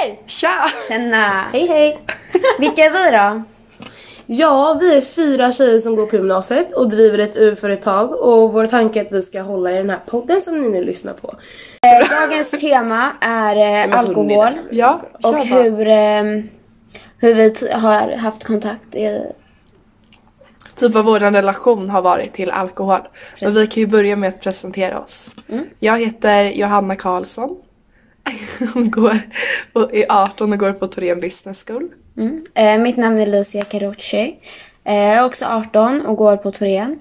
Hej! Tja! Tjena! Hej hej! Vilka är vi då? Ja, vi är fyra tjejer som går på gymnasiet och driver ett UR-företag och vår tanke är att vi ska hålla i den här podden som ni nu lyssnar på. Eh, Dagens tema är eh, alkohol Ja, och hur, eh, hur vi har haft kontakt i... Typ vad vår relation har varit till alkohol. Och vi kan ju börja med att presentera oss. Jag heter Johanna Karlsson. Hon går och är 18 och går på Torén Business School. Mm. Eh, mitt namn är Lucia Carucci. Eh, jag är också 18 och går på Torén.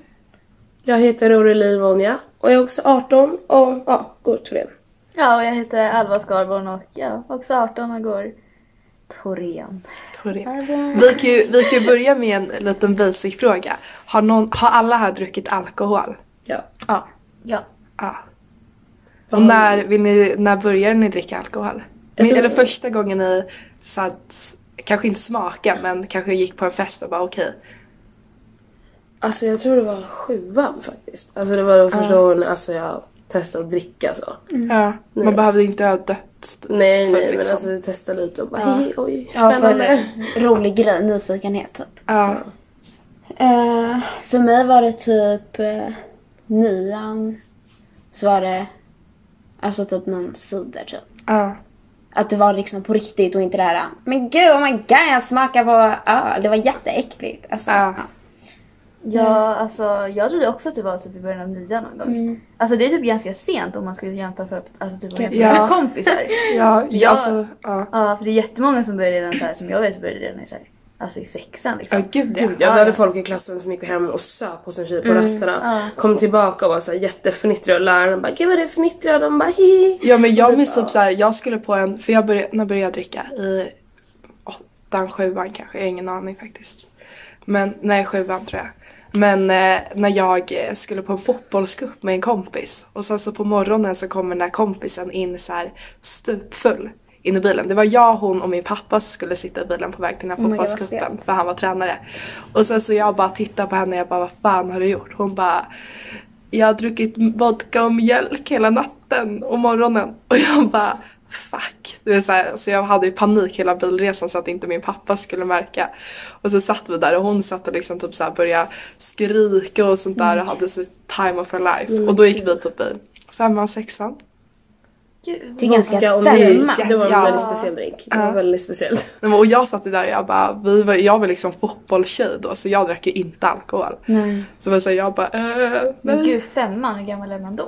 Jag heter Aurelie Vonja och jag är också 18 och ja, går det. Ja, och jag heter Alva Skarborn och ja, också 18 och går Torén. Torén. Vi kan, ju, vi kan ju börja med en liten basic fråga. Har, någon, har alla här druckit alkohol? Ja. Ja. Ja. Ja. Och när, vill ni, när började ni dricka alkohol? Min, eller första gången ni satt, kanske inte smaka men kanske gick på en fest och bara okej. Alltså jag tror det var sjuan faktiskt. Alltså det var då första gången alltså, jag testade att dricka så. Ja, man behövde inte ha dött. Nej för nej men liksom. alltså vi testade lite och bara hej oj Ja, spännande. för rolig grej, nyfikenhet typ. Ja. Eh, för mig var det typ eh, nian. Så var det alltså typ någon cider typ. ja. Att det var liksom på riktigt och inte det här Men gud oh my god jag smakar på öl. Det var jätteäckligt. Alltså, Ja. ja. Ja, alltså jag trodde också att det var typ i början av nian någon gång. Alltså det är typ ganska sent om man skulle jämföra för alltså typ att jämföra Ja. med kompisar. Ja, Ja. alltså, ja. Ja, för det är jättemånga som börjar redan så här som jag vet så började redan i så här, alltså i sexan liksom. Ja, gud ja. Gud, ja, vi hade folk i klassen som gick hem och söp hos en tjej på rasterna. Kom tillbaka och var så här jättefnittriga och läraren bara gud vad det är fnittriga och de bara hihi. Ja men jag minns typ såhär, jag skulle på en, för jag började, när började jag dricka? I åttan, sjuan kanske, jag har ingen aning faktiskt. Men, nej sjuan tror jag. Men eh, när jag skulle på en fotbollscup med en kompis och sen så på morgonen så kommer den där kompisen in så här stupfull in i bilen. Det var jag, hon och min pappa som skulle sitta i bilen på väg till den här vad fotbollscupen för han var tränare. Och sen så jag bara tittar på henne och jag bara vad fan har du gjort? Hon bara jag har druckit vodka och mjölk hela natten och morgonen. Och jag bara fuck. Det är så, här, så jag hade ju panik hela bilresan så att inte min pappa skulle märka. Och så satt vi där och hon satt och liksom typ så här började skrika och sånt där och hade sitt time of her life. Och då gick vi typ i femman, sexan. Gud. Det är ganska Ja, och det, femma. det var en Ja. väldigt speciell drink. Det var väldigt speciellt. Nej, men- Och jag satt där och jag bara, vi var, jag var liksom fotbollstjej då så jag drack ju inte alkohol. Nej. Så var så jag bara, äh, Men gud, femman, hur gammal är man då?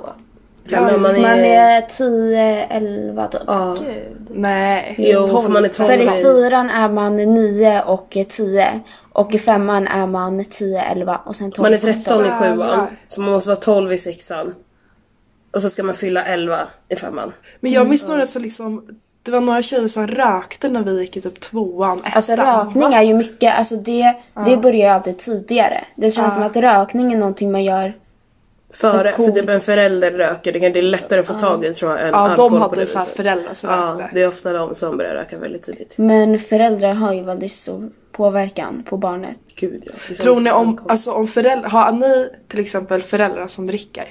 Ja, men man Man är... är 10, 11 typ. Ja. Gud. Nej. Jo, för man är För i 12. fyran är man 9 och 10. Och i femman är man 10, 11 och sen 12. Man är 13 i sjuan. Så man måste vara 12 i sexan. Och så ska man fylla 11 i femman. Men jag minns några så liksom, det var några tjejer som rökte när vi gick i typ tvåan, ettan. Alltså rökning är ju mycket, alltså det, det börjar ju alltid tidigare. Det känns som att rökning är någonting man gör. Före, För för typ en förälder röker, det kan- det är lättare att få tag i tror jag än Ja, alkohol de på hade det så här viset. föräldrar som Ja, rökte. det är ofta de som börjar röka väldigt tidigt. Men föräldrar har ju väldigt stor påverkan på barnet. Gud ja. Det Tror ni om, alkohol. alltså om föräldrar, har ni till exempel föräldrar som dricker?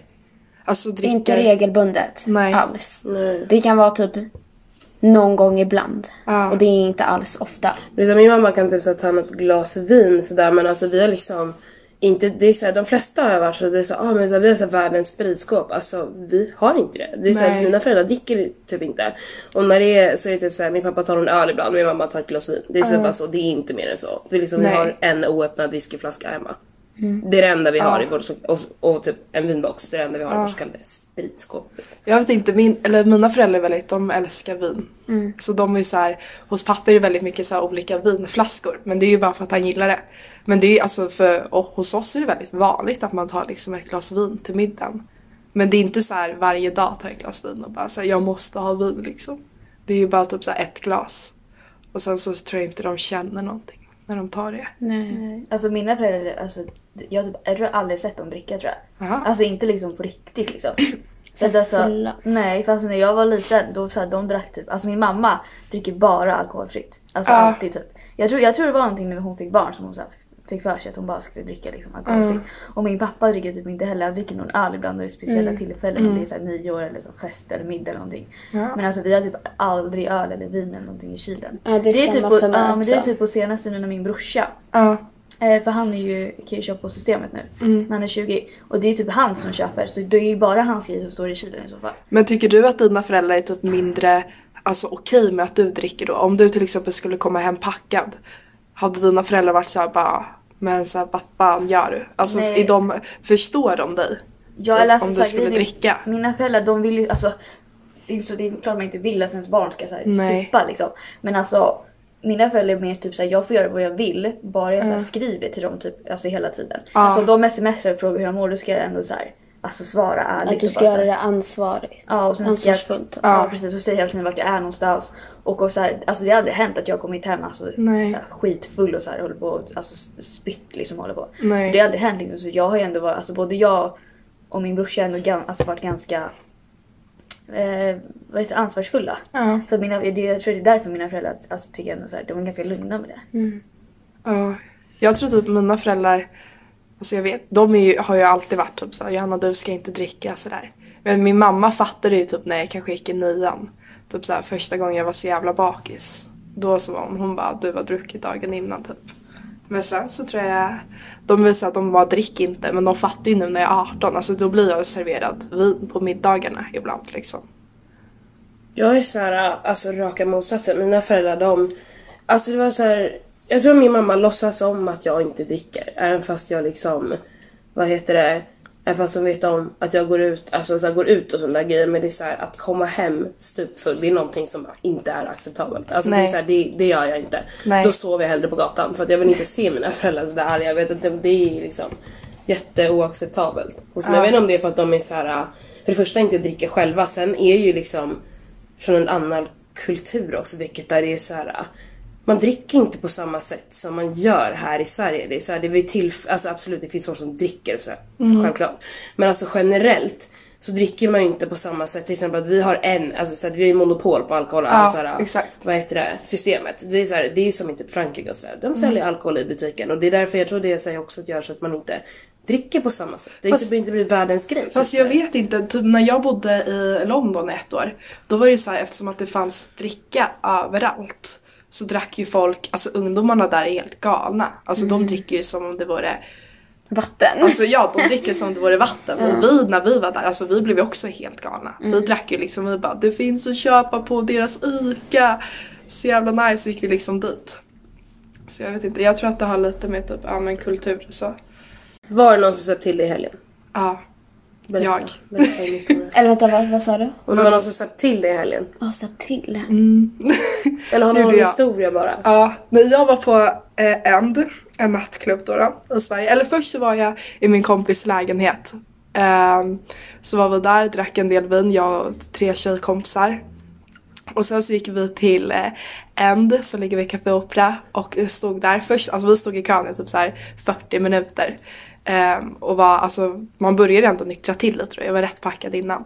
Alltså dricker... Inte regelbundet Nej. alls. Nej. Det kan vara typ någon gång ibland. Ja. Och det är inte alls ofta. Liksom, min mamma kan typ så ta något glas vin sådär men alltså vi har liksom inte, det är så här, de flesta har jag varit så det är så, ah, men så här, vi har så här, världens spritskåp. Alltså vi har inte det. det är så här, mina föräldrar dricker typ inte. Och när det är så är det typ så här, min pappa tar en öl ibland, min mamma tar ett glas vin. Det är så bara så, det är inte mer än så. Vi, liksom, vi har en oöppnad whiskyflaska hemma. Det är det enda vi har i vårt, så- och, och typ en vinbox. Det är det enda vi har i vårt så kallade spritskåp. Jag vet inte, min, eller mina föräldrar är väldigt, de älskar vin. Mm. Så de är så här, hos pappa är det väldigt mycket så här olika vinflaskor. Men det är ju bara för att han gillar det. Men det är ju alltså för, och hos oss är det väldigt vanligt att man tar liksom ett glas vin till middagen. Men det är inte så här varje dag tar jag ett glas vin och bara säger jag måste ha vin liksom. Det är ju bara typ så här ett glas. Och sen så tror jag inte de känner någonting när de tar det. Nej. Alltså mina föräldrar, alltså, jag, typ, jag tror aldrig sett dem dricka tror jag. Aha. Alltså inte liksom på riktigt liksom. Så att Så alltså, nej, för alltså när jag var liten då så här, de drack typ, alltså min mamma dricker bara alkoholfritt. Alltså Ja. alltid typ. Jag tror, jag tror det var någonting när hon fick barn som hon så här, fick för sig att hon bara skulle dricka liksom alkoholfritt. Och min pappa dricker typ inte heller, han dricker någon öl ibland vid speciella tillfällen. Om det är så här nio år eller så fest eller middag eller någonting. Ja. Men alltså vi har typ aldrig öl eller vin eller någonting i kylen. Ja, det är typ stämmer på, för mig ja, men det är typ på senaste nu när min brorsa Ja. Eh, för han är ju, kan ju köpa på systemet nu Mm. när han är 20. Och det är typ han som köper så det är ju bara hans grejer som står i kylen i så fall. Men tycker du att dina föräldrar är typ mindre alltså, okej med att du dricker då? Om du till exempel skulle komma hem packad. Hade dina föräldrar varit såhär bara men så här, vad fan gör du? Alltså Nej. är de, förstår de dig? Ja, Typ, eller alltså, om så du skulle dricka. Mina föräldrar de vill ju alltså. Det är, så, det är klart man inte vill att ens barn ska så här, supa liksom. Men alltså mina föräldrar är mer typ såhär, jag får göra vad jag vill. Bara jag så här, skriver till dem typ alltså hela tiden. Ja. Alltså de smsar och frågar hur jag mår, då ska jag ändå så här, alltså svara ärligt. Att du ska bara så göra det ansvarigt. Ja och sen ska jag, Ansvarsfullt. ja. precis och säger hela tiden vart jag är någonstans. Och, och så här, alltså det har aldrig hänt att jag kommit hem alltså, Nej. så här, skitfull och så här, håller på och alltså, spytt liksom håller på. Nej. Så det har aldrig hänt liksom. Så jag har ju ändå varit, alltså både jag och min brorsa har ändå gan, alltså, varit ganska eh, vad heter ansvarsfulla. Ja. Så mina, det, jag tror det är därför mina föräldrar alltså, tycker ändå så här, de är ganska lugna med det. Ja. Jag tror typ mina föräldrar, alltså jag vet, de ju, har ju alltid varit typ såhär Johanna du ska inte dricka sådär. Men min mamma fattade ju typ när jag kanske gick i nian. Typ såhär första gången jag var så jävla bakis. Då så var hon, hon bara du har druckit dagen innan typ. Men sen så tror jag, de vill säga att de bara drick inte men de fattar ju nu när jag är 18, alltså då blir jag serverad vin på middagarna ibland liksom. Jag är så här, alltså raka motsatsen. Mina föräldrar de, alltså det var så här. Jag tror min mamma låtsas om att jag inte dricker. Även fast jag liksom, vad heter det? Även fast de vet om att jag går ut, alltså så här, går ut och sådana grejer. Men det är så här, att komma hem stupfull, det är någonting som inte är acceptabelt. Alltså det, är så här, det, det gör jag inte. Nej. Då sover jag hellre på gatan. För att jag vill inte se mina föräldrar sådär arga. Jag vet att det, är liksom jätteoacceptabelt. Och så, men Jag vet inte om det är för att de är så här. för det första inte dricker själva. Sen är ju liksom från en annan kultur också, vilket där det är så här. Man dricker inte på samma sätt som man gör här i Sverige. Det är så här, det är till, alltså absolut, det finns folk som dricker och så här, självklart. Men alltså generellt så dricker man ju inte på samma sätt. Till exempel att vi har en, alltså så här, vi har ju monopol på alkohol. Ja, alltså, så här, exakt. vad heter det, systemet. Det är, så här, det är ju som i typ Frankrike och sådär. De säljer alkohol i butiken och det är därför jag tror det säger också att gör så att man inte dricker på samma sätt. Det Fast- inte, inte världens grej. Fast jag vet inte, typ när jag bodde i London i ett år. Då var det så här, eftersom att det fanns dricka överallt. Så drack ju folk, alltså ungdomarna där är helt galna. Alltså de dricker ju som om det vore, Vatten. alltså ja de dricker som om det vore vatten. Och vi när vi var där, alltså vi blev ju också helt galna. Vi drack ju liksom, vi bara det finns att köpa på deras ICA. Så jävla nice, så gick vi liksom dit. Så jag vet inte, jag tror att det har lite med typ, ja men kultur och så. Var det någon som sa till i helgen? Ja. Berätta, Jag. Berätta din historia. Eller vänta, vad, vad sa du? Om det var någon som sa till dig i helgen? Ja, sa till. Eller har någon jag. historia bara? Ja, när jag var på eh, End, en nattklubb då, då i Sverige. Eller först så var jag i min kompis lägenhet. Ehm, så var vi där, drack en del vin, jag och tre tjejkompisar. Och sen så gick vi till eh, End som ligger vid Café Opera och stod där först, alltså vi stod i kön i typ så här 40 minuter. Ehm, och var, alltså man började ändå nyktra till lite tror jag, jag var rätt packad innan.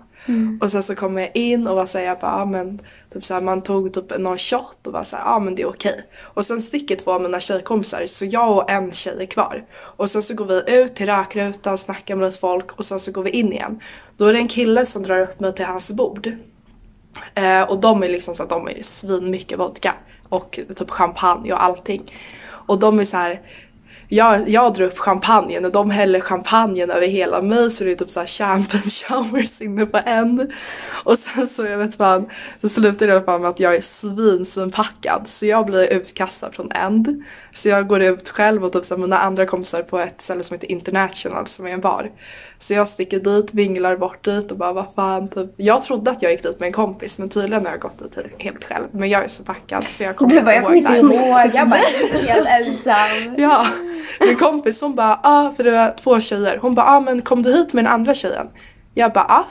Och sen så kom jag in och var såhär, jag bara, ah, men typ så här, man tog typ någon shot och var såhär, ja ah, men det är okej. Och sen sticker två av mina tjejkompisar så jag och en tjej är kvar. Och sen så går vi ut till rökrutan, snackar med lite folk och sen så går vi in igen. Då är det en kille som drar upp mig till hans bord. Eh, och de är liksom så att de är svin mycket vodka och typ champagne och allting. Och de är så här. Jag, jag drar upp champagnen och de häller champagnen över hela mig så det är typ såhär champagne showers inne på en. Och sen så jag vet fan, så slutar det i alla fall med att jag är svin, svinpackad. Så jag blir utkastad från End. Så jag går ut själv och typ så här, mina andra kompisar på ett ställe som heter International som är en bar. Så jag sticker dit, vinglar bort dit och bara vad fan typ. Jag trodde att jag gick dit med en kompis men tydligen har jag gått dit helt själv. Men jag är så packad så jag kommer Du bara, jag kommer inte ihåg. Jag bara, helt ensam. Ja, min kompis hon bara ah för det var två tjejer. Hon bara ah men kom du hit med den andra tjejen? Jag bara ah.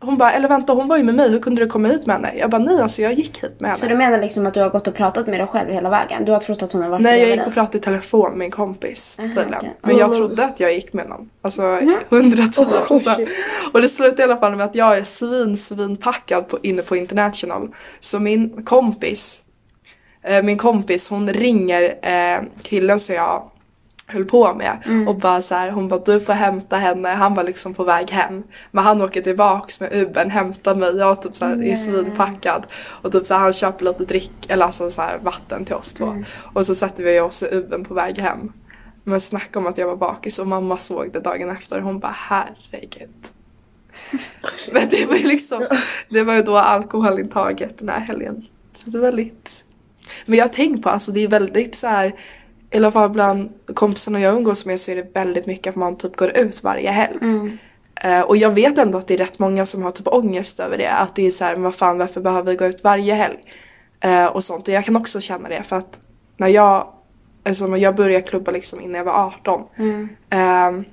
Hon bara eller vänta hon var ju med mig hur kunde du komma hit med henne? Jag bara nej alltså jag gick hit med henne. Så du menar liksom att du har gått och pratat med dig själv hela vägen? Du har trott att hon har varit Nej jag gick och pratade i telefon med min kompis Aha, tydligen. okej. Men jag Oh. trodde att jag gick med någon. Alltså hundratio Oh, shit. Och det slutade i alla fall med att jag är svin svinpackad på, inne på international. Så min kompis, eh, min kompis hon ringer eh, killen som jag höll på med. Och bara så här, hon bara du får hämta henne. Han var liksom på väg hem. Men han åker tillbaks med Ubern, hämtar mig. Jag typ så här, är svinpackad. Och typ så här, han köper lite drick, eller alltså så här, vatten till oss två. Och så sätter vi oss i Ubern på väg hem. Men snacka om att jag var bakis och mamma såg det dagen efter. Hon bara herregud. Men det var ju liksom, det var ju då alkoholintaget den här helgen. Så det var lite. Men jag har tänkt på, alltså det är väldigt så här. I alla fall bland kompisarna jag umgås med så är det väldigt mycket att man typ går ut varje helg. Eh, och jag vet ändå att det är rätt många som har typ ångest över det. Att det är så här, men vad fan varför behöver vi gå ut varje helg? Eh, och sånt. Och jag kan också känna det för att när jag, alltså jag började klubba liksom innan jag var 18. ehm,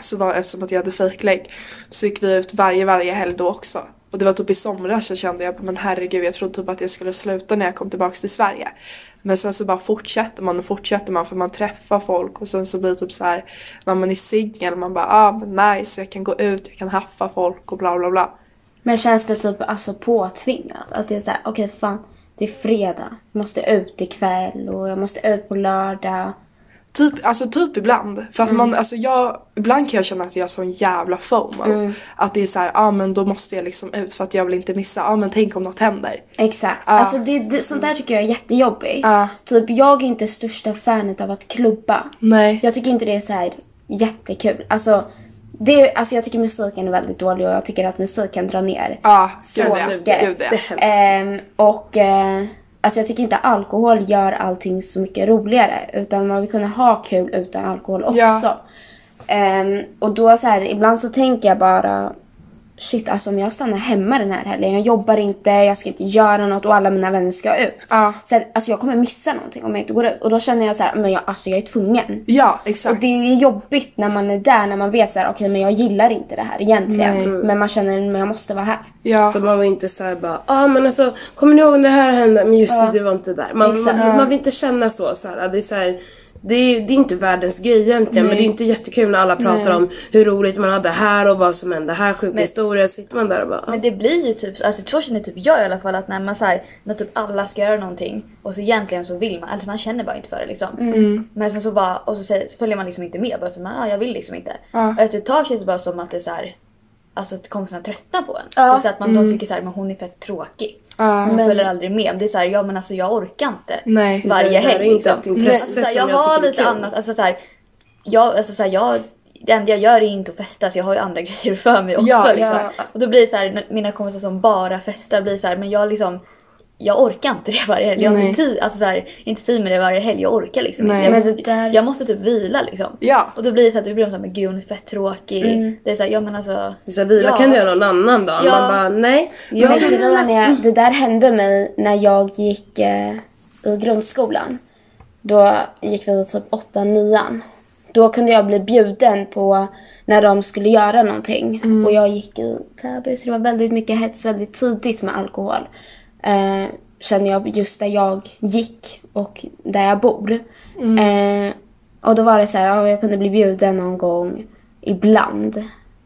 så var eftersom att jag hade fejklägg så gick vi ut varje, varje helg då också. Och det var typ i somras så kände jag men herregud jag trodde typ att jag skulle sluta när jag kom tillbaks till Sverige. Men sen så bara fortsätter man och fortsätter man för man träffar folk och sen så blir det typ så här när man är singel man bara ah men nice jag kan gå ut, jag kan haffa folk och bla bla bla. Men känns det typ alltså påtvingat? Att det är såhär, okej fan, det är fredag. Jag måste ut ikväll och jag måste ut på lördag. Typ, alltså typ ibland. För att man, alltså jag, ibland kan jag känna att jag har sån jävla FOMO. Att det är så här, ja ah, men då måste jag liksom ut för att jag vill inte missa, ja ah, men tänk om något händer. Exakt. Alltså det, det, sånt där tycker jag är jättejobbigt. Ja. Typ jag är inte största fanet av att klubba. Nej. Jag tycker inte det är så här jättekul. Alltså, det, alltså jag tycker musiken är väldigt dålig och jag tycker att musik kan dra ner. Ja, Så gud mycket. Gud Det är hemskt. Ehm, och eh, alltså jag tycker inte alkohol gör allting så mycket roligare. Utan man vill kunna ha kul utan alkohol också. Ja. Ehm, och då så här, ibland så tänker jag bara Shit, alltså om jag stannar hemma den här helgen, jag jobbar inte, jag ska inte göra något och alla mina vänner ska ut. Ja. Sen, alltså jag kommer missa någonting om jag inte går ut. Och då känner jag så här, men jag, alltså jag är tvungen. Ja, Och exakt. det är jobbigt när man är där, när man vet så här, okej men jag gillar inte det här egentligen. Men man känner, men jag måste vara här. Ja. För man var inte såhär bara, ja ah, men alltså kommer ni ihåg när det här hände? Men just det, du var inte där. Man, man, man vill inte känna så. så här. Det, är så här, det, är, det är inte världens grej egentligen men det är inte jättekul när alla pratar om hur roligt man hade här och vad som hände här, sjuka historier. Sitter man där och bara, ah. Men det blir ju typ, alltså så känner typ jag i alla fall att när man så här, när typ alla ska göra någonting och så egentligen så vill man, alltså man känner bara inte för det liksom. Men sen så bara, och så, säger, så följer man liksom inte med bara för man, ah, jag vill liksom inte. Ja. Och efter ett tag känns det bara som att det är så här, alltså att kompisarna tröttnar på en. Ja. Typ så att man de tycker så här, men hon är fett tråkig. Ja. Hon följer aldrig med. Men det är så här, ja men alltså jag orkar inte. Nej. Varje helg liksom. Alltså, här, jag jag har lite kul. annat, alltså så här, jag, alltså så här, jag det enda jag gör är inte att festa så jag har ju andra grejer för mig också. Ja, liksom. ja. Och då blir det så här, när mina kompisar som bara festar blir så här, men jag liksom jag orkar inte det varje helg. Jag har inte tid, alltså så här, inte tid med det varje helg. Jag orkar liksom Nej. inte. Jag Men måste, där- jag måste typ vila liksom. Ja. Och då blir det så att du blir så här, men gud hon är fett tråkig. Det är så här, ja men alltså. så här, vila ja. kan du göra någon annan dag. Ja. Man bara, nej. Men Jag, grejen är, det där hände mig när jag gick eh, i grundskolan. Då gick vi typ 8 9 Då kunde jag bli bjuden på när de skulle göra någonting. Och jag gick i Täby så det var väldigt mycket hets väldigt tidigt med alkohol. Eh, känner jag just där jag gick och där jag bor. Eh, och då var det så här, ja, jag kunde bli bjuden någon gång ibland.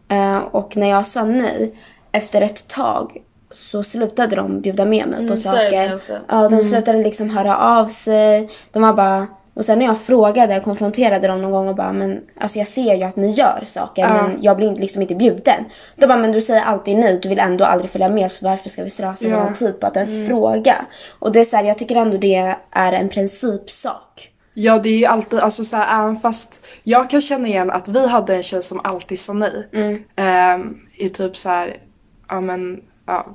Eh, och när jag sa nej, efter ett tag så slutade de bjuda med mig på Mm, saker. Ja, de slutade liksom höra av sig. De var bara... Och sen när jag frågade, jag konfronterade dem någon gång och bara men alltså jag ser ju att ni gör saker men jag blir liksom inte bjuden. De bara men du säger alltid nej, du vill ändå aldrig följa med så varför ska vi slösa Ja. vår tid på att ens fråga? Och det är så här, jag tycker ändå det är en principsak. Ja det är ju alltid, alltså så här, även fast jag kan känna igen att vi hade en tjej som alltid sa nej. Ehm, I typ så här, ja men, ja,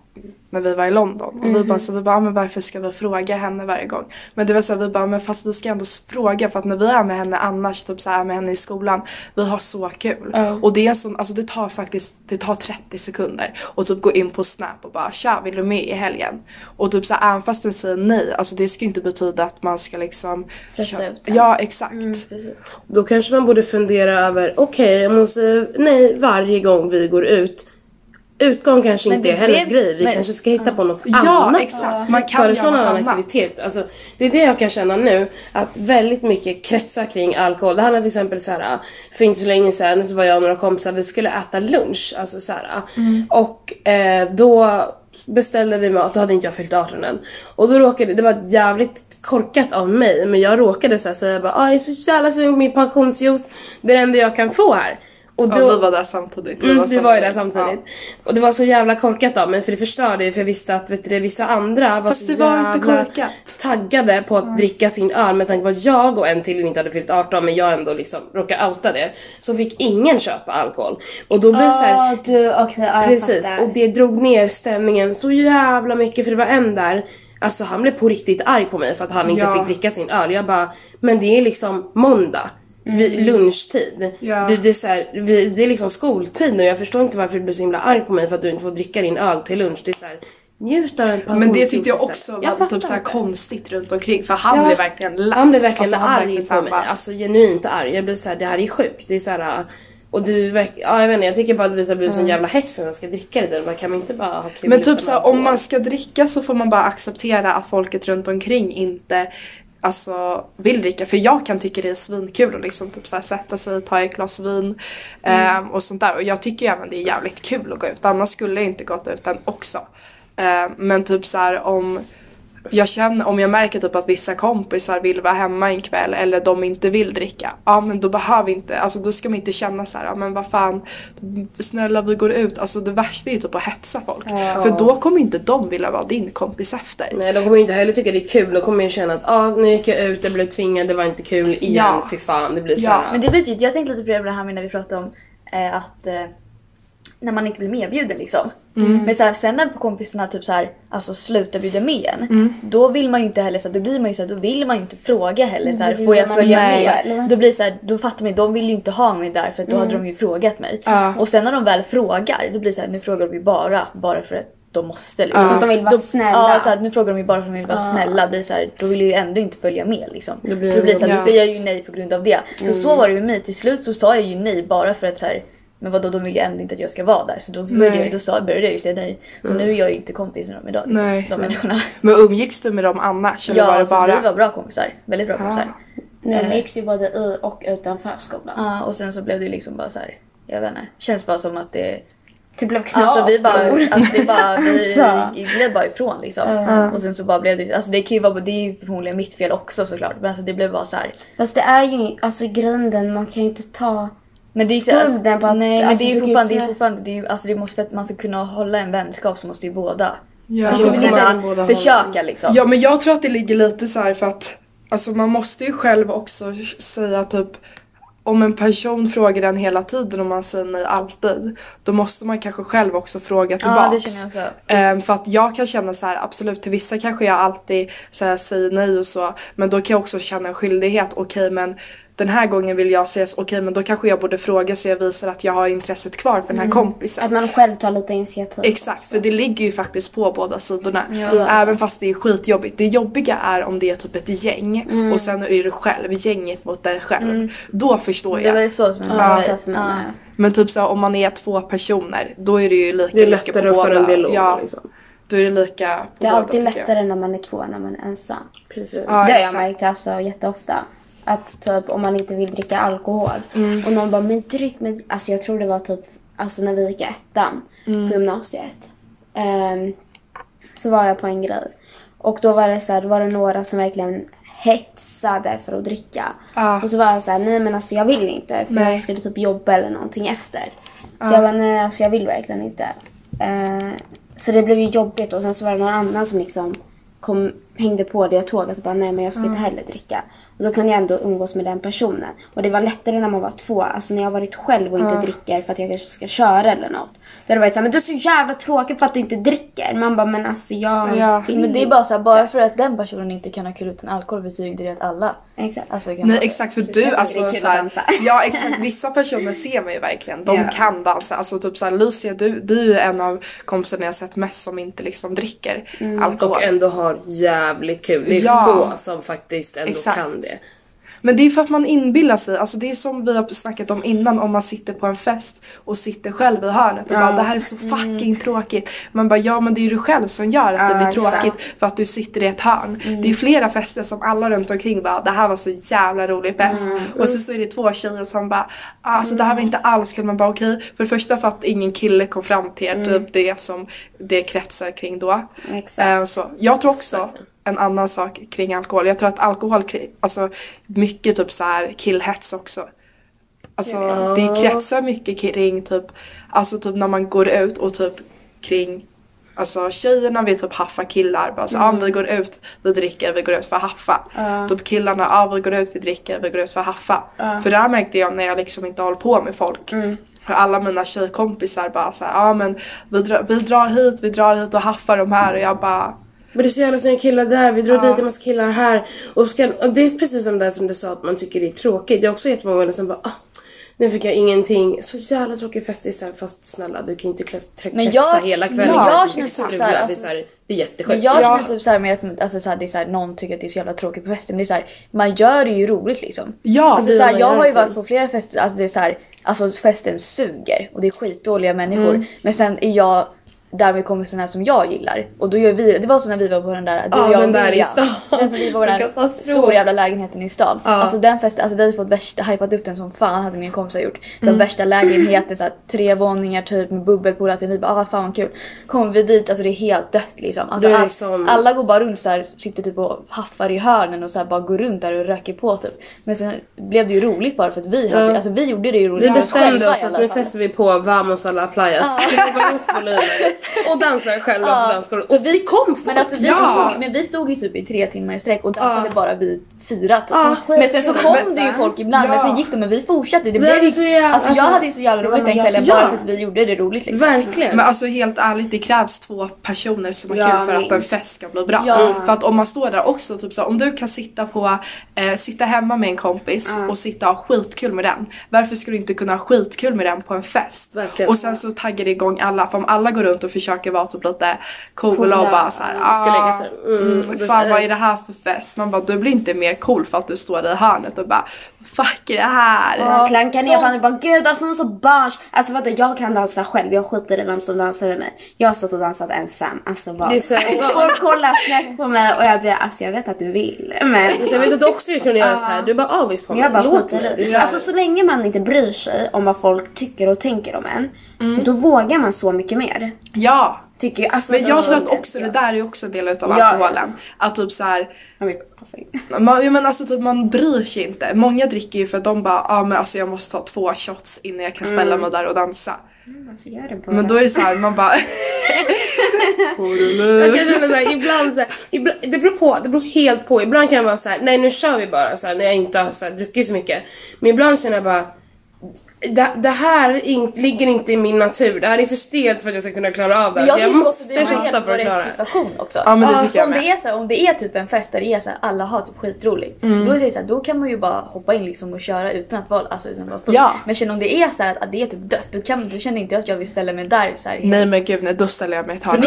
när vi var i London. Och vi bara så vi bara, ja, men varför ska vi fråga henne varje gång? Men det var så här, vi bara, men fast vi ska ändå fråga för att när vi är med henne annars, typ så här med henne i skolan, vi har så kul. Och det är en sån, alltså det tar faktiskt, det tar 30 sekunder. Och typ gå in på Snap och bara, tja vill du med i helgen? Och typ så här, även fast den säger nej, alltså det ska ju inte betyda att man ska liksom kö- ut. Ja exakt. Då kanske man borde fundera över, okej om hon säger nej varje gång vi går ut. Utgång kanske Men inte är hennes grej, vi men- kanske ska hitta på något Ja, annat. exakt. Man kan Föreslå något annan annat. aktivitet. Alltså, det är det jag kan känna nu, att väldigt mycket kretsar kring alkohol. Det handlar till exempel så här, för inte så länge sedan så var jag och några kompisar, vi skulle äta lunch. Alltså så här, Mm. Och eh, då beställde vi mat, då hade inte jag fyllt 18 än. Och då råkade, det var jävligt korkat av mig men jag råkade så här säga bara ah, jag är så jävla sugen på min pensionsjuice. Det är det enda jag kan få här. Och Ja, vi var där samtidigt. Vi Mm, vi var ju där samtidigt. Och det var så jävla korkat av mig för det förstörde ju för jag visste att vet du, vissa andra var Fast så det var inte jävla korkat. taggade på att dricka sin öl med tanke på att jag och en till inte hade fyllt 18 men jag ändå liksom råkade outa det. Så fick ingen köpa alkohol. Och då blev det så här, Ja, du, okej, ja, Precis, och det drog ner stämningen så jävla mycket för det var en där, alltså han blev på riktigt arg på mig för att han inte Ja. fick dricka sin öl. Jag bara, men det är liksom måndag. Vid lunchtid. Ja. Det, det, är så här, vi, det är liksom skoltid nu. Jag förstår inte varför du blir så himla arg på mig för att du inte får dricka din öl till lunch. Det är så här, njut av en Men det tyckte jag också var Jag typ så här konstigt runt omkring för han Ja. blev verkligen lack. Han blev verkligen Alltså, arg verkligen på mig. bara- Alltså genuint arg. Jag blev såhär, det här är sjukt. Det är såhär... Och du ja jag vet inte, jag tycker bara att det blir så här, en jävla hets när man ska dricka det där. Man kan inte bara ha kul Men typ så här, alkohol? om man ska dricka så får man bara acceptera att folket runt omkring inte alltså, vill dricka. För jag kan tycka det är svinkul att liksom, typ så här, sätta sig, ta ett glas vin ehm, och sånt där. Och jag tycker även det är jävligt kul att gå ut. Annars skulle jag inte gått ut än också. Ehm, men typ så här om jag känner, om jag märker typ att vissa kompisar vill vara hemma en kväll eller de inte vill dricka. Ja men då behöver inte, alltså då ska man inte känna så här, ja men vad fan, snälla vi går ut. Alltså det värsta är ju typ att hetsa folk. För då kommer inte de vilja vara din kompis efter. Nej de kommer ju inte heller tycka det är kul. De kommer ju känna att ah, nu gick jag ut, jag blev tvingad, det var inte kul igen. Ja. Fy fan, det blir Ja, såhär. Men det blir typ, jag tänkte lite på det här med när vi pratade om eh, att eh, när man inte blir medbjuden liksom. Men så här, sen när kompisarna typ så här, alltså slutar bjuda med en. Då vill man ju inte heller så här, då blir man ju så här, då vill man ju inte fråga heller så här, får jag följa med, med? Då blir så här, då fattar man ju, de vill ju inte ha mig där för då hade de ju frågat mig. Ja. Och sen när de väl frågar, då blir det så här, nu frågar de ju bara, bara för att de måste liksom. Att de vill vara snälla. Ja, så här, nu frågar de ju bara för att de vill vara snälla. Blir så här, då vill jag ju ändå inte följa med liksom. Då Då blir det så här, då säger jag ju nej på grund av det. Så så var det ju med mig. Till slut så sa jag ju nej bara för att så här, men vadå de vill ju ändå inte att jag ska vara där. Så då började, jag, då sa, började jag ju säga nej. Så nu är jag ju inte kompis med dem idag. Liksom, Nej. De människorna. Men umgicks du med dem annars? Eller var Ja, det så bara? vi var bra kompisar. Väldigt bra kompisar. Nu umgicks ju både i och utanför skolan. Ja, och sen så blev det liksom bara så här. Jag vet inte. Känns bara som att det... Det blev knas. Alltså vi bara, alltså det bara, vi gled bara ifrån liksom. Och sen så bara blev det, alltså det kan ju vara, det är ju förmodligen mitt fel också såklart. Men alltså det blev bara så här. Fast det är ju, alltså grunden, man kan ju inte ta Men det är, skulden på att... nej men alltså, det är ju kan fortfarande, det är fortfarande, det är ju, alltså det måste, för att man ska kunna hålla en vänskap så måste ju båda Ja, man Båda försöka liksom. Ja men jag tror att det ligger lite så här för att alltså man måste ju själv också säga typ om en person frågar en hela tiden och man säger nej alltid då måste man kanske själv också fråga Ja tillbaks. det känner jag också. Ehm, för att jag kan känna så här, absolut till vissa kanske jag alltid så här, säger nej och så men då kan jag också känna en skyldighet, okej men den här gången vill jag ses, okej men då kanske jag borde fråga så jag visar att jag har intresset kvar för den här kompisen. Att man själv tar lite initiativ. Exakt, för det ligger ju faktiskt på båda sidorna. Även fast det är skitjobbigt. Det jobbiga är om det är typ ett gäng och sen är du själv, gänget mot dig själv. Då förstår Det jag. var ju så som Ja, så mig. för mig Ja. Men typ så om man är två personer, då är det ju lika Det är mycket lättare på att föra båda. en dialog Ja, liksom. då är det lika på Det är båda, alltid jag. lättare när man är två än när man är ensam. Precis. Ja, det har jag märkt alltså jätteofta. Att typ om man inte vill dricka alkohol Mm. och någon bara men dryck men alltså jag tror det var typ alltså när vi gick i ettan Mm. på gymnasiet. Ehm, så var jag på en grej och då var det så här, då var det några som verkligen hetsade för att dricka. Ja. Och så var jag så här, nej men alltså jag vill inte för Nej. jag skulle typ jobba eller någonting efter. Så jag bara nej alltså jag vill verkligen inte. Eh, så det blev ju jobbigt och sen så var det någon annan som liksom kom, hängde på det tåget och bara nej men jag ska inte heller dricka. Och då kunde jag ändå umgås med den personen. Och det var lättare när man var två. Alltså när jag varit själv och inte dricker för att jag kanske ska köra eller något. Då har det varit såhär, men du är så jävla tråkig för att du inte dricker. Man bara, men alltså jag Ja. Men det är bara så här, bara för att den personen inte kan ha kul utan alkohol betyder det att alla Exakt. alltså, Nej exakt för du tycker alltså det är kul så här, att dansa. Ja exakt vissa personer ser man ju verkligen. De Ja. kan dansa. Alltså typ såhär Lucia du, du är en av kompisarna jag sett mest som inte liksom dricker alkohol. Och ändå har jävligt kul. Det är Ja. få som faktiskt ändå Exakt. kan det. Men det är för att man inbillar sig, alltså det är som vi har snackat om innan om man sitter på en fest och sitter själv i hörnet och bara det här är så fucking tråkigt. Man bara ja men det är ju du själv som gör att det Ja, blir exakt. tråkigt för att du sitter i ett hörn. Det är flera fester som alla runt omkring bara det här var så jävla rolig fest. Och så, så är det två tjejer som bara "Ah, alltså det här var inte alls kul. Man bara okej. För det första för att ingen kille kom fram till er, typ det som det kretsar kring då. Exakt. Eh, så. Jag tror också en annan sak kring alkohol. Jag tror att alkohol, alltså mycket typ så här killhets också. Alltså det kretsar mycket kring typ, alltså typ när man går ut och typ kring Alltså tjejerna vill typ haffa killar. Bara så, Mm. ah, vi går ut, vi dricker, vi går ut för att haffa. Typ killarna, ah, vi går ut, vi dricker, vi går ut för att haffa. För det här märkte jag när jag liksom inte håller på med folk. Mm. För alla mina tjejkompisar bara så här, ja ah, men vi, dra, vi drar hit, vi drar hit och haffar de här och jag bara Men det är så jävla snygga killar där, vi drar dit en massa killar här. Och, ska, och det är precis som det som du sa att man tycker det är tråkigt. Det är också jättemånga som bara ah, nu fick jag ingenting. Så jävla tråkig fest. Det är så här, fast snälla du kan ju inte klättra hela kvällen. men jag känner typ alltså- det är, jätteskönt. jag Ja. känner typ såhär med att alltså, så här, det är så här, någon tycker att det är så jävla tråkigt på festen. Men det är så här, man gör det ju roligt liksom. Ja, alltså, det så här, gör jag har ju varit på flera fester, alltså det är så här, alltså festen suger och det är skitdåliga människor. Mm. Men sen är jag där med kompisarna som jag gillar och då gör vi det var så när vi var på den där du Ja, och jag den där i stan. Den som vi var på den Katastrof. stora jävla lägenheten i stan. Ja. Alltså den festen, alltså vi hade fått värsta, hypat upp den som fan hade min kompisar gjort. Den Mm. värsta lägenheten, så här, tre våningar typ med bubbelpool och. Vi bara ah fan vad kul. Kommer vi dit, alltså det är helt dött liksom. Alltså, all- liksom- alla går bara runt så här, sitter typ och haffar i hörnen och så här bara går runt där och röker på typ. Men sen blev det ju roligt bara för att vi hade, Ja. alltså vi gjorde det ju roligt Vi bestämde oss att alla nu sätter vi på Vamos a la playas. Volymen och dansar själva på dansgolvet. Och vi kom folk! Men, alltså, vi Ja. stod, men vi stod ju typ i tre timmar i sträck och dansade Ja. bara vi fyra typ. Ja, men sen så kom Men- det ju folk ibland Ja. men sen gick de men vi fortsatte. Det blev hade ju, så jävla- alltså, jag alltså, hade ju så jävla roligt den jag- kvällen ja. bara för att vi gjorde det roligt liksom. Verkligen. Men alltså helt ärligt, det krävs två personer som har Ja, kul för att en minst. fest ska bli bra. Ja. För att om man står där också, typ så, om du kan sitta på, eh, sitta hemma med en kompis och sitta och ha skitkul med den. Varför skulle du inte kunna ha skitkul med den på en fest? Verkligen. Och sen så taggar det igång alla, för om alla går runt och försöker vara typ lite coola, Coola, och bara såhär, ska lägga ah, sig. Mm, mm, fan vad är det här för fest? Man bara, du blir inte mer cool för att du står i hörnet och bara, fuck är det här? Ja, klankar ner som- på honom och bara gud alltså är så barns. Alltså vadå jag kan dansa själv, jag skiter i vem som dansar med mig. Jag har stått och dansat ensam. Alltså vad. Det är så här- Folk kollar snett på mig och jag blir alltså jag vet att du vill. Men Så jag vet att du också kunna göra så här. du är bara avis på men mig. jag bara Låt skiter mig. Alltså så länge man inte bryr sig om vad folk tycker och tänker om en. Mm. Då vågar man så mycket mer. Ja! Tycker jag. Alltså, Men jag då- tror att också det där är också en del utav Ja. alkoholen. Att typ såhär. Man, ja, men alltså typ man bryr sig inte. Många dricker ju för att de bara, ja ah, men alltså jag måste ta två shots innan jag kan ställa mig där och dansa. Alltså, det bara. Men då är det så här, man bara... Jag kan känna såhär, ibland såhär, ibland, det beror på, det beror helt på. Ibland kan jag vara såhär, nej nu kör vi bara såhär när jag inte har så här, druckit så mycket. Men ibland känner jag bara, det, det här in, ligger inte i min natur. Det här är för stelt för att jag ska kunna klara av det. Jag så jag måste helt för att klara det. situation också. Ja, men det tycker jag om, det är så här, om det är typ en fest där det är så här, alla har typ skitroligt. Mm. Då, är det så här, då kan man ju bara hoppa in liksom och köra utan att vara, alltså, utan att vara full. Ja. Men sen om det är så här, att, att det är typ dött då, kan, då känner inte jag att jag vill ställa mig där så här, Nej men gud nej, då ställer jag mig ett hörn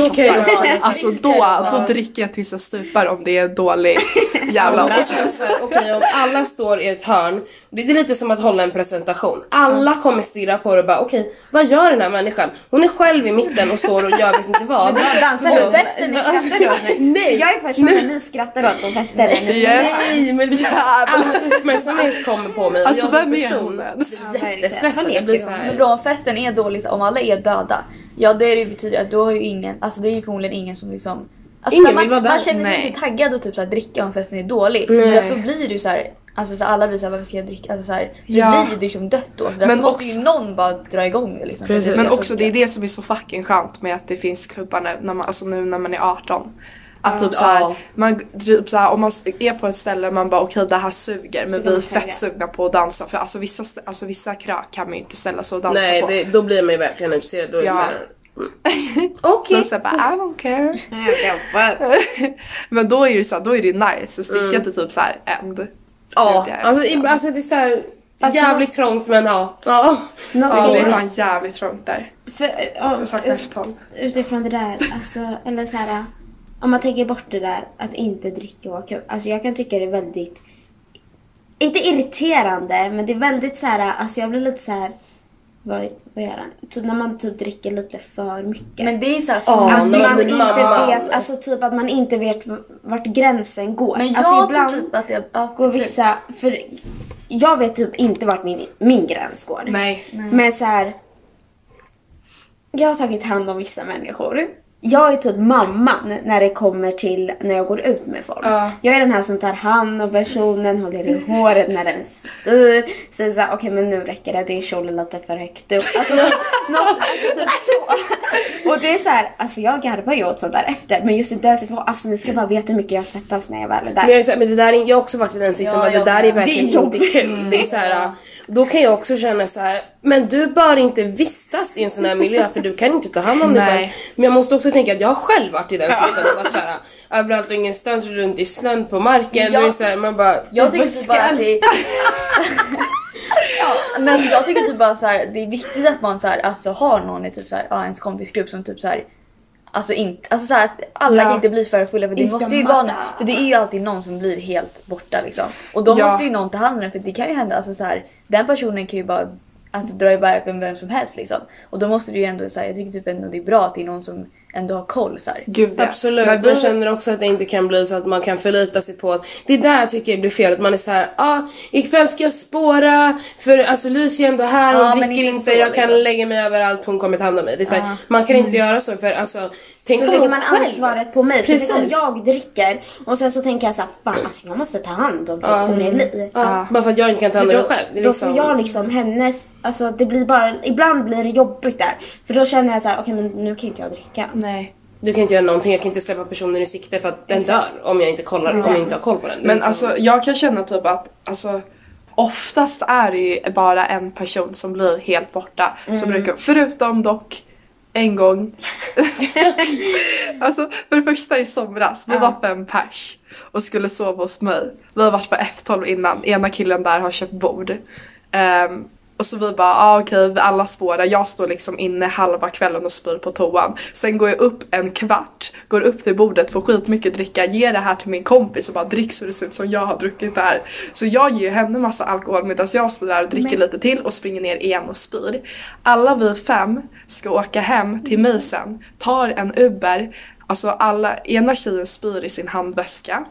Alltså då, då dricker jag tills jag stupar om det är dålig jävla Och sen så här, Okej om alla står i ett hörn, det är lite som att hålla en presentation. Alla kommer stirra på det och bara okej, vad gör den här människan? Hon är själv i mitten och står och gör vet inte vad. Jag dansar På runt. festen Ni skrattar åt. Nej! Jag är personen ni skrattar åt på fester. Yes. Nej men det all uppmärksamhet kommer på mig Alltså vem är hon ens? jättestressad. Jag blir så Men här. bra om festen är dålig, så om alla är döda, ja det betyder att då har ju ingen, alltså det är ju förmodligen ingen som liksom Alltså Ingen man, man känner sig Nej. inte taggad att typ så här, dricka om festen är dålig. Nej. Så, så blir ju så här, alltså så alla blir såhär varför ska jag dricka? Alltså så, här, så Ja. det blir ju liksom dött då. Så Men måste ju också- någon bara dra igång det liksom. Precis. Men också det är det som är så fucking skönt med att det finns klubbar nu när man, alltså nu när man är 18. Att typ såhär, Ja. man, typ såhär, om man är på ett ställe och man bara okej det här suger men vi är fett sugna på att dansa för alltså vissa, alltså, vissa krök kan man ju inte ställa sig och dansa Nej, på. det, då blir man ju verkligen intresserad. Då är det Ja. så mm. Okej. Då såhär bara I don't care. men då är det så här, då är det nice att sticka till typ såhär end. Ja, alltså, det. i- alltså det är såhär Fast jävligt trångt men ja. ja. Något Ja det är fan jävligt trångt där. För, ja, Jag saknar ut- F12. Utifrån det där, alltså, eller så här, om man tänker bort det där att inte dricka och ha kul. Alltså jag kan tycka det är väldigt, inte irriterande, men det är väldigt så här, alltså jag blir lite så här. Vad, vad gör han? Typ när man typ dricker lite för mycket. Men det är såhär, Ja, Alltså men man inte vet, alltså typ att man inte vet vart gränsen går. men jag alltså ibland tror typ att jag... Ja, går typ. vissa, för jag vet typ inte vart min, min gräns går. Nej. Men så här. Jag har tagit hand om vissa människor. Jag är typ mamman när det kommer till när jag går ut med folk. Ja. Jag är den här som tar hand om personen, håller i håret när den spyr. Säger såhär, okej men nu räcker det, din kjol är lite för högt upp. Alltså, något, alltså typ så. Och det är så här, alltså jag garvar ju åt sånt där efter. Men just i den situationen, alltså ni ska bara veta hur mycket jag svettas när jag väl är där. Men jag, är här, men det där är, jag har också varit i den sitsen, Ja, det där är verkligen Det är inte kul. Det är så här, då kan jag också känna så här, men du bör inte vistas i en sån här miljö för du kan inte ta hand om dig själv. Men jag måste också tänka att jag har själv varit i den sitsen och varit så här, överallt och ingenstans runt i snön på marken. Jag- är så här, man bara, Jag tycker typ bara att det ja, men jag tycker typ bara så här, det är viktigt att man så här, alltså, har någon i typ så här, ja, ens kompisgrupp som typ så här, Alltså inte, alltså så här, att alla Ja. kan inte bli för fulla för det måste ju vara, för det är ju alltid någon som blir helt borta liksom. Och då Ja. måste ju någon ta hand om den för det kan ju hända, alltså så här, den personen kan ju bara alltså, dra iväg vem som helst liksom. Och då måste det ju ändå så här, jag tycker typ ändå det är bra att det är någon som ändå har koll så här. Gud ja. Absolut, När vi- jag känner också att det inte kan bli så att man kan förlita sig på att det är där jag tycker det blir fel, att man är så här, ja ah, ikväll ska jag spåra för alltså Lucy är ändå här, hon Ja, men dricker inte inte, så, jag kan liksom. lägga mig överallt, hon kommer ta hand om mig. Det är så här, Man kan inte göra så för alltså, tänk Då om lägger hon man själv ansvaret på mig. För tänk om Precis. jag dricker och sen så tänker jag såhär, fan alltså jag måste ta hand om typ Ja. Anneli. Ja, Bara för att jag inte kan ta hand om mig själv. Det är då liksom, får jag liksom hennes, alltså det blir bara, ibland blir det jobbigt där. För då känner jag så här: okej men nu kan inte jag dricka. Nej. Du kan inte göra någonting, jag kan inte släppa personen i sikte för att den dör om jag inte kollar, om jag inte har koll på den. Men liksom- alltså jag kan känna typ att alltså, oftast är det ju bara en person som blir helt borta. Som brukar, förutom dock en gång. alltså för det första i somras, vi var fem pers och skulle sova hos mig. Vi har varit på F12 innan, ena killen där har köpt bord. Ehm, och så vi bara, ah, okej vi alla spårar, jag står liksom inne halva kvällen och spyr på toan. Sen går jag upp en kvart, går upp till bordet, får skitmycket dricka, ger det här till min kompis och bara drick så det ser ut som jag har druckit det här. Så jag ger henne massa alkohol medan jag står där och dricker lite till och springer ner igen och spyr. Alla vi fem ska åka hem till mig sen, tar en Uber, alltså alla, ena tjejen spyr i sin handväska.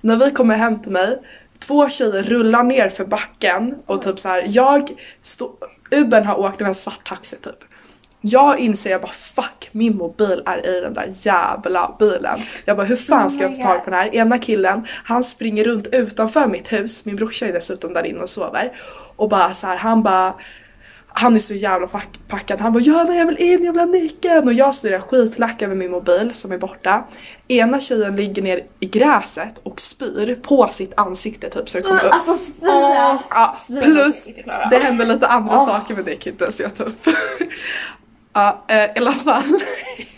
När vi kommer hem till mig, två tjejer rullar ner för backen och typ så här, jag står, Ubern har åkt med en svart taxi typ. Jag inser jag bara fuck min mobil är i den där jävla bilen. Jag bara hur fan ska jag få tag på den här? Ena killen han springer runt utanför mitt hus, min brorsa är dessutom där inne och sover. Och bara så här, han bara han är så jävla packad. Han bara Johanna jag vill in, jag vill ha nyckeln. Och jag står där skitlack över min mobil som är borta. Ena tjejen ligger ner i gräset och spyr på sitt ansikte typ så det kommer upp. Alltså spya! Ja, Svin, plus det händer lite andra saker med det inte ens jag ta upp. ja, eh, i alla fall.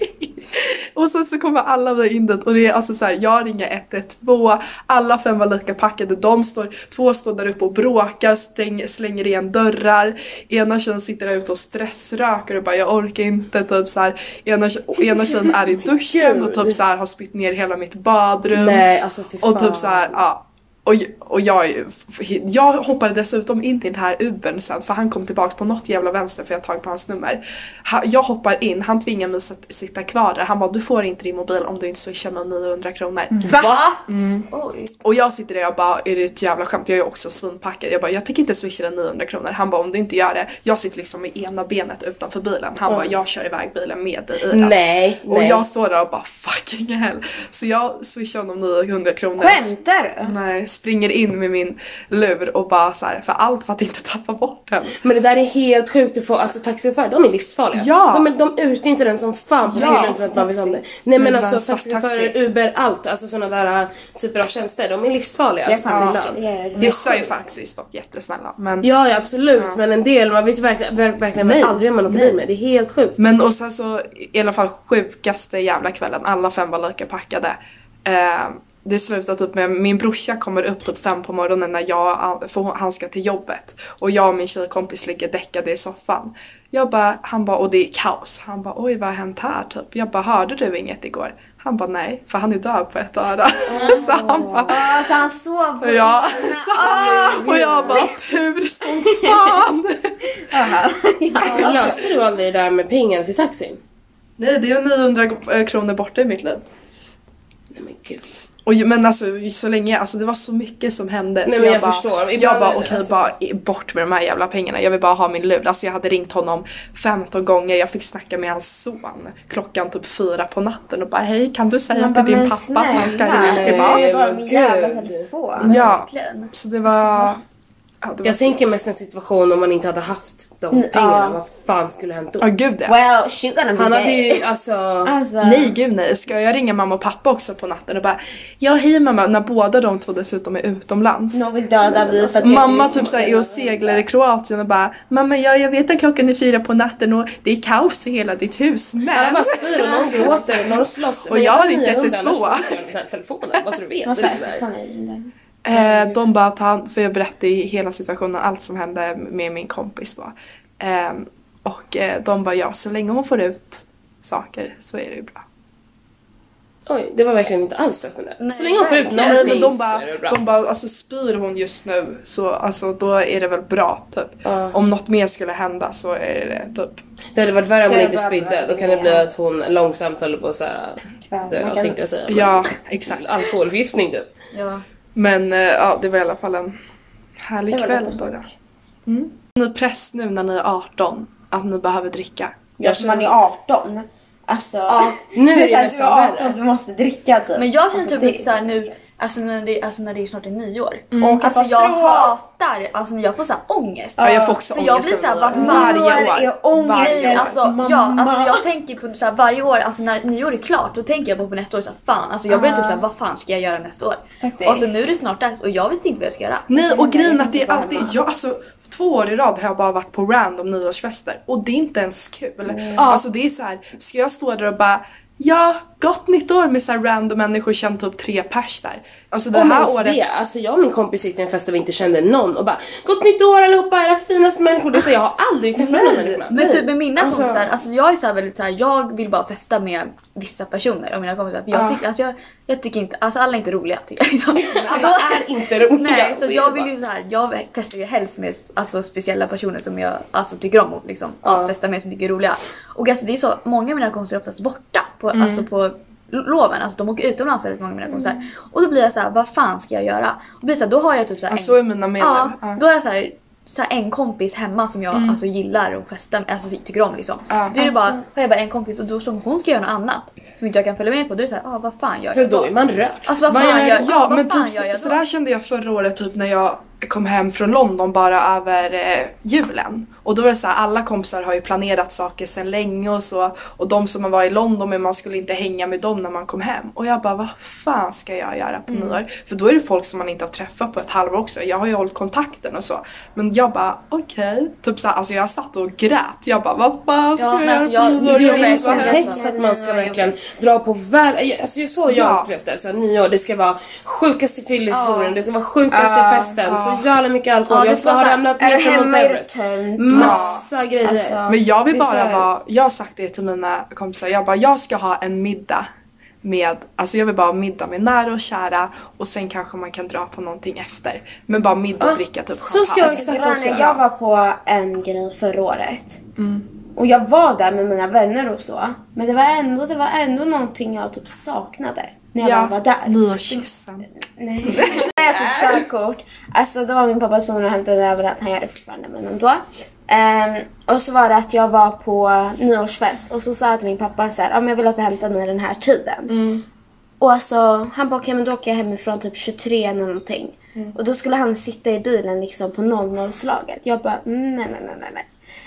och sen så kommer alla vi in dit och det är alltså så här, jag ringer 112, alla fem var lika packade, de står, två står där uppe och bråkar, stäng, slänger igen dörrar, ena tjejen sitter där ute och stressröker och bara jag orkar inte, typ så här, ena, ena tjejen är i duschen och typ så här har spytt ner hela mitt badrum. Nej alltså. Och typ så här, ja. Och, och jag, jag hoppade dessutom in i den här Ubern sen för han kom tillbaks på något jävla vänster för jag har tagit på hans nummer. Ha- Jag hoppar in, han tvingar mig att sitta kvar där. Han bara du får inte din mobil om du inte swishar mig 900 kronor. Va? Oj. Och jag sitter där och jag bara är det ett jävla skämt? Jag är också svinpackad. Jag bara jag tänker inte swisha dig 900 kronor. Han bara om du inte gör det. Jag sitter liksom med ena benet utanför bilen. Han bara jag kör iväg bilen med dig i den. Nej, Och nej. jag står där och bara fucking hell. Så jag swishar honom 900 kronor. Skämtar du? Nej, springer in med min lur och bara så här, för allt för att inte tappa bort den. Men det där är helt sjukt att få, alltså taxichaufförer de är livsfarliga. Ja. De, är- de utnyttjar den som fan på Ja. för att man vet om det. Nej men alltså taxichaufförer, taxi. Uber, allt. Alltså sådana där äh, typer av tjänster. De är livsfarliga. Alltså, är fyllan. det är- Vissa är faktiskt dock jättesnälla. Men, Ja, ja absolut. Men en del, man vet verkligen, ver- verkligen Nej. aldrig vem man åker bil med. Det är helt sjukt. men och sen så i alla fall sjukaste jävla kvällen, alla fem var lika packade. Eh, det slutar typ med min brorsa kommer upp typ fem på morgonen när jag, för han ska till jobbet. Och jag och min tjejkompis ligger däckade i soffan. Jag bara, han bara, och det är kaos. Han bara, oj vad har hänt här typ? Jag bara, hörde du inget igår? Han bara, nej, för han är död på ett öra. så han bara, Ja, så han sov på Ja, så han, och jag bara tur som fan. Löste du aldrig det där med pengarna till taxin? Nej, det är 900 kronor borta i mitt liv. Nej men gud. Och, men alltså så länge, alltså det var så mycket som hände. Nej, så men jag bara, förstår. Jag Ibland bara är det okej, alltså- bara i- bort med de här jävla pengarna. Jag vill bara ha min lur. Alltså jag hade ringt honom 15 gånger. Jag fick snacka med hans son klockan typ fyra på natten och bara hej kan du säga Man till bara, din pappa att han ska ringa tillbaka? Bara men jävla. Ja, Verkligen. så det var... Ja, Jag tänker mest en situation om man inte hade haft de pengarna. ja. Vad fan skulle hänt då? Ja gud ja. Well, she gonna be Han hade ju alltså... Alltså, Nej gud nej, ska jag ringa mamma och pappa också på natten och bara Ja hej mamma, när båda de två dessutom är utomlands. någon vill döda mig för att Mamma typ såhär är och seglar i Kroatien och bara Mamma ja, jag vet att klockan är fyra på natten och det är kaos i hela ditt hus Alla men bara spyr och någon gråter och någon slåss. Och jag har ringt 900, 112. annars får jag den här telefonen, så du vet. Där? eh, de bara ta hand, för jag berättade ju hela situationen, allt som hände med min kompis då. Eh, och eh, de bara ja, så länge hon får ut saker så är det ju bra. Oj, det var verkligen inte alls Nej, Så länge hon får ut verkligen. Nej någonting men de så bara, de bara alltså spyr hon just nu så alltså då är det väl bra typ. Ja. Om något mer skulle hända så är det typ Det hade varit värre om hon Så inte spydde. Då kan det bli att hon långsamt höll på såhär dö tänkte jag säga. Ja, exakt. Alkoholförgiftning typ. Ja. Men eh, ja, det var i alla fall en härlig kväll. lite Då, då. Mm. Ni press nu när ni är 18 att ni behöver dricka. Ja, för man är 18. Alltså, nu är det såhär, nästan du är 18, värre. du måste dricka typ. Men jag känner Alltså, typ det- lite såhär nu, alltså när det, alltså när det är snart är nyår. Och Alltså jag hatar, alltså när jag får såhär ångest. Ja, jag får också För jag ångest blir såhär, det. varje varje är år. ångest. Varje år. alltså, Mamma. ja, alltså jag tänker på så här, varje år, alltså när nyår är klart då tänker jag på, på nästa år så här, fan, alltså jag blir typ såhär, vad fan ska jag göra nästa år? Faktiskt. Och så nu är det snart dags och jag vet inte vad jag ska göra. Nej och grejen är att det är inte alltid, jag, alltså två år i rad har jag bara varit på random nyårsfester och det är inte ens kul. Alltså det är så här, ska jag stå där och bara Ja, gott nytt år med så här random människor, känt typ tre pers där. Alltså det Om här året... det. Alltså jag och min kompis gick till en fest där vi inte kände någon och bara Gott nytt år allihopa, era finaste människor. Det är så jag har aldrig träffat de människorna. Men typ med mina Alltså- kompisar, alltså jag är så här väldigt så här, jag vill bara festa med vissa personer av mina kompisar. För jag, Ah. tycker, alltså jag, jag tycker inte, alltså alla är inte roliga tycker jag. Liksom. Alla är inte roliga. Nej, så är jag vill bara. ju så här, jag festar ju helst med alltså, speciella personer som jag alltså, tycker om att liksom, Ja. ja. festa med som tycker är roliga. Och alltså det är så, många av mina kompisar är oftast borta på, Mm. alltså, på loven. Alltså de åker utomlands väldigt många av mina kompisar. Och då blir jag så här, vad fan ska jag göra? Och blir så, här, då har jag typ så här, Ja, så är mina med ja. Ja. då har jag så här, så här en kompis hemma som jag alltså, gillar att festa med, alltså tycker om liksom. Ja. Då är det bara, har jag bara en kompis och då som hon ska göra något annat som inte jag kan följa med på, då är det såhär, ah, vad fan gör Så jag då då? är man rökt. Alltså vad Vad fan gör, Ja, ja, vad men fan typ gör jag så, då? sådär kände jag förra året typ när jag kom hem från London bara över eh, julen. Och då var det så här, alla kompisar har ju planerat saker sedan länge och så. Och de som var i London men man skulle inte hänga med dem när man kom hem. Och jag bara, vad fan ska jag göra på Mm. nyår? För då är det folk som man inte har träffat på ett halvår också. Jag har ju hållit kontakten och så. Men jag bara, okej. Typ så här, alltså jag satt och grät. Jag bara, vad fan ska Ja, jag men göra alltså på jag- nyår? Jag verkligen så här. hemskt. hets att man ska verkligen dra på väl... Alltså det är så jag Ja. upplevt det. Så här, nyår, det ska vara sjukaste fyllehistorien, Ja. det ska vara sjukaste Ja, festen, ja. Så jävla mycket alkohol. Ja, jag ska ha ramlat ner från Mount Everest. Massa grejer. Alltså, Men jag vill bara här- vara, jag har sagt det till mina kompisar, jag bara jag ska ha en middag med, alltså jag vill bara ha middag med nära och kära och sen kanske man kan dra på någonting efter. Men bara middag och Ja, dricka typ så ska jag exakt Grejen också. jag var på en grej förra året. Och jag var där med mina vänner och så. Men det var ändå, det var ändå någonting jag typ saknade. När jag var där. nyårskyssen. Nej. När jag tog körkort, alltså då var min pappa tvungen att hämta den överallt. Han gör det fortfarande men ändå. Ehm, och så var det att jag var på nyårsfest och så sa jag till min pappa så här, men jag vill att du hämtar mig den här tiden. Och alltså han bara okej men då åker jag hemifrån typ 23 eller någonting. Och då skulle han sitta i bilen liksom på 00-slaget. Jag bara mm, nej nej nej nej.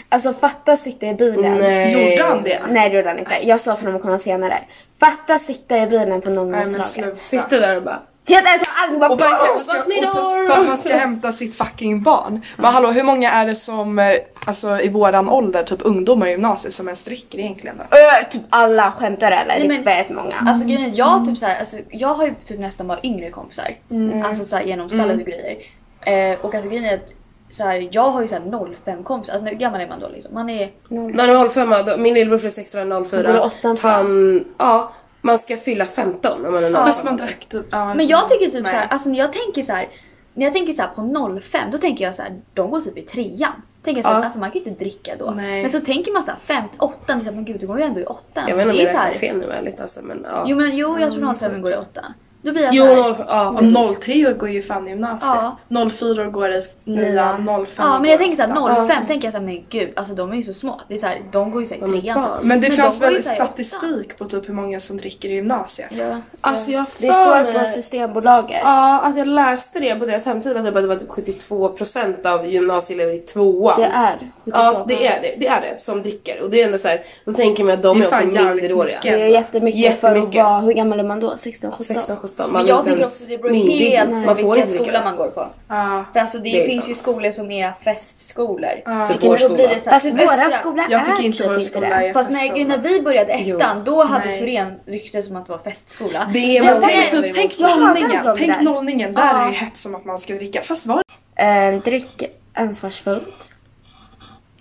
Alltså fatta sitta i bilen. Nej. Gjorde han det? Nej det gjorde han inte. Jag sa till honom att komma senare. Fatta sitta i bilen på Nej men 00-slaget. sluta. Sitter där och bara... Helt ensam, allting bara Och, verkligen ska, och så, för att man ska hämta sitt fucking barn. Men hallå hur många är det som, eh, alltså i våran ålder, typ ungdomar i gymnasiet som ens dricker egentligen då? Ö, typ alla skämtar eller? Nej, det är men- väldigt många. Alltså grejen jag, typ så här, alltså, jag har ju typ nästan bara yngre kompisar. Mm. Alltså så här, genomstallade grejer. Eh, och alltså grejen är att så här, jag har ju så här 05 kompisar. Alltså hur gammal är man då liksom? Man är... När du håller femma, då- min lillebror fyller 16 Han går i 04. åttan, tror jag. Han, ja, man ska fylla 15 om man är Fast 05. man drack typ, ja. Men jag tycker typ Nej. så här, alltså när jag tänker så här, när jag tänker så här på 05 då tänker jag så här, de går typ i trean. Tänker så här, Ja. alltså man kan ju inte dricka då. Nej. Men så tänker man så här 5, 8, det är så här, men gud du går ju ändå i 8. Jag Alltså, inte om det är så här, fel nu ärligt alltså men ja. Jo men jo jag tror 05 går i 8. Då blir jag Jo, 05, ja Och precis. 03 går ju fan i gymnasiet. Ja. 04 går i nian, 05 Ja men jag tänker såhär 05 tänker jag såhär men gud alltså de är ju så små. Det är såhär, de går ju såhär De är i trean typ. Men det de fanns ju väl statistik på typ hur många som dricker i gymnasiet? Ja. Alltså jag Det för står mig- på Systembolaget. Ja, alltså jag läste det på deras hemsida typ att det var typ 72% av gymnasieelever i tvåan. Det är 72 Ja, det är det. Det är det som dricker. Och det är ändå så här, då tänker man att de Det är är, också minderåriga. Det är jättemycket, för att Jättemycket. vara, hur gammal är man då? 16, 17? 16, 17. Man Men jag tänker ens också det beror myndig. helt på Man får vilken skola det. man går på. Ja. För alltså det, Det finns sant. ju skolor som är festskolor. Ja. Typ vår då blir skola. det så här, Fast våra skola Jag tycker inte typ vår inte skola det. är Fast när, festskola. när vi började ettan då hade Nej. Thorén rykte som att det var festskola. Det är Men man tänk, typ, tänk nollningen, tänk där. nollningen. Där är det ju hett som att man ska dricka. Fast var Eh, drick ansvarsfullt.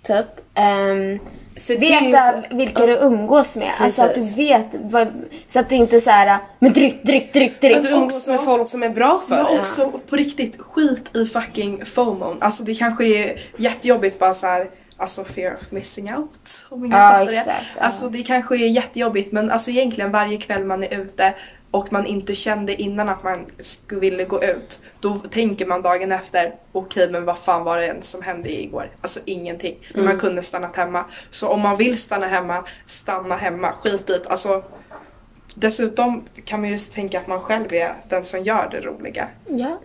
Typ. Ehm, Se till veta så- vilka du umgås med. Alltså att du Precis. vet. Vad, så att det inte är så här. Men dryck, dryck, dryck, dryck. Att du umgås också- med folk som är bra för Men dig. också på riktigt, skit i fucking FOMO. Alltså det kanske är jättejobbigt bara så här. Alltså fear of missing out. Om ingen Ja, fattar det. exakt, ja. Alltså det kanske är jättejobbigt men alltså egentligen varje kväll man är ute och man inte kände innan att man skulle vilja gå ut. Då tänker man dagen efter, okej men vad fan var det ens som hände igår? Alltså ingenting. Men Mm. man kunde stannat hemma. Så om man vill stanna hemma, stanna hemma. Skit i. Alltså Dessutom kan man ju tänka att man själv är den som gör det roliga. Ja.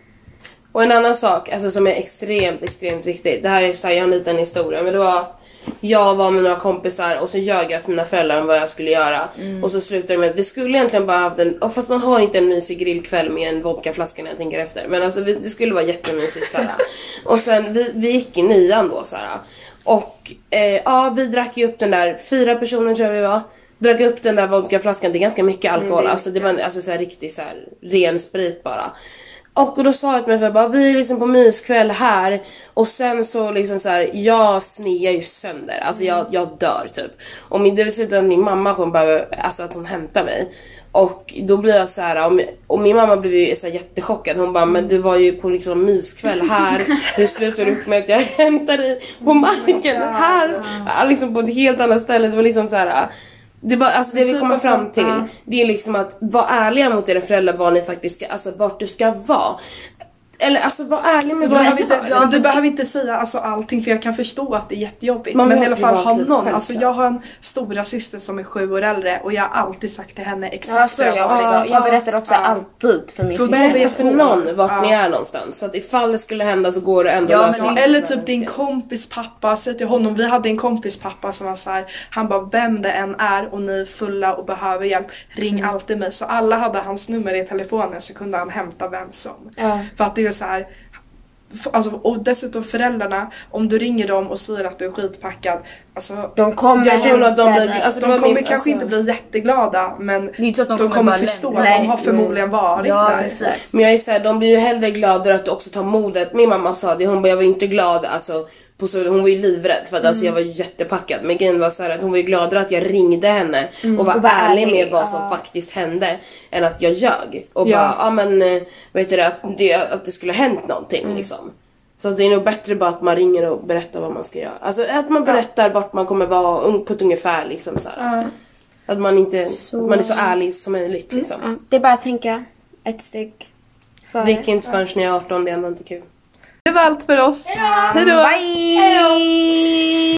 Och en annan sak alltså, som är extremt, extremt viktig. Det här är så här, jag har en liten historia. Men det var att jag var med några kompisar och så ljög jag för mina föräldrar om vad jag skulle göra. Och så slutade det med att vi skulle egentligen bara haft en, och fast man har inte en mysig grillkväll med en vodkaflaska när jag tänker efter. Men alltså vi, det skulle vara jättemysigt såhär. och sen vi, vi gick i nian då såhär. Och eh, ja, vi drack ju upp den där, fyra personer tror jag vi var. Drack upp den där vodkaflaskan, det är ganska mycket alkohol. alltså det var alltså så här riktigt så här ren sprit bara. Och då sa jag till mig för bara, vi är liksom på myskväll här och sen så liksom så här, jag snear ju sönder, alltså jag, jag dör typ. Och min, det slutar att min mamma kommer bara, alltså att hon hämtar mig. Och då blir jag så här, och, och min mamma blev ju så här jättechockad. Hon bara, men du var ju på liksom myskväll här. Hur slutar du upp med att jag hämtar dig på marken här? Liksom på ett helt annat ställe. Det var liksom så här. Det, bara, alltså det vi typ kommer fram till, det är liksom att vara ärliga mot era föräldrar var ni faktiskt ska, alltså vart du ska vara. Eller alltså var ärlig med Du vad behöver, inte, gör. men du behöver inte säga alltså allting för jag kan förstå att det är jättejobbigt. Man men i alla fall ha privatliv, någon. självklart. Alltså jag har en stora syster som är sju år äldre och jag har alltid sagt till henne exakt Ja, så jag har också. Jag berättar också Ja. alltid för min För syster. Berätta för vet någon vart Ja. ni är någonstans. Så att ifall det skulle hända så går det ändå Ja, att men lösa. det- Eller typ din kompis pappa, säg till honom, vi hade en kompis pappa som var så här, han bara vem det än är och ni är fulla och behöver hjälp, ring Mm. alltid mig. Så alla hade hans nummer i telefonen så kunde han hämta vem som. Ja. För att det är så här. Alltså, och dessutom föräldrarna, om du ringer dem och säger att du är skitpackad, alltså De kommer Jag tror att de blir- alltså, de kommer min- kanske alltså- inte bli jätteglada men de kommer kommer bara förstå att de har förmodligen varit Ja, där. exakt. Men jag är såhär, de blir ju hellre glada att du också tar modet. Min mamma sa det, hon bara jag var inte glad alltså. På så, hon var ju livrädd för att alltså, jag var jättepackad. Men grejen var så här att hon var ju gladare att jag ringde henne och var Och var ärlig ärlig, med vad som ja. faktiskt hände. Än att jag ljög. Och Ja. bara, ja men eh, vet du att det, att det skulle ha hänt någonting liksom. Så det är nog bättre bara att man ringer och berättar vad man ska göra. Alltså att man berättar vart man kommer vara på ett ungefär liksom så här. Att man inte, att man är så ärlig som möjligt liksom. Ja, det är bara att tänka ett steg före. Drick inte förrän ni är 18, det är ändå inte kul. Det var allt för oss. Hejdå! Bye!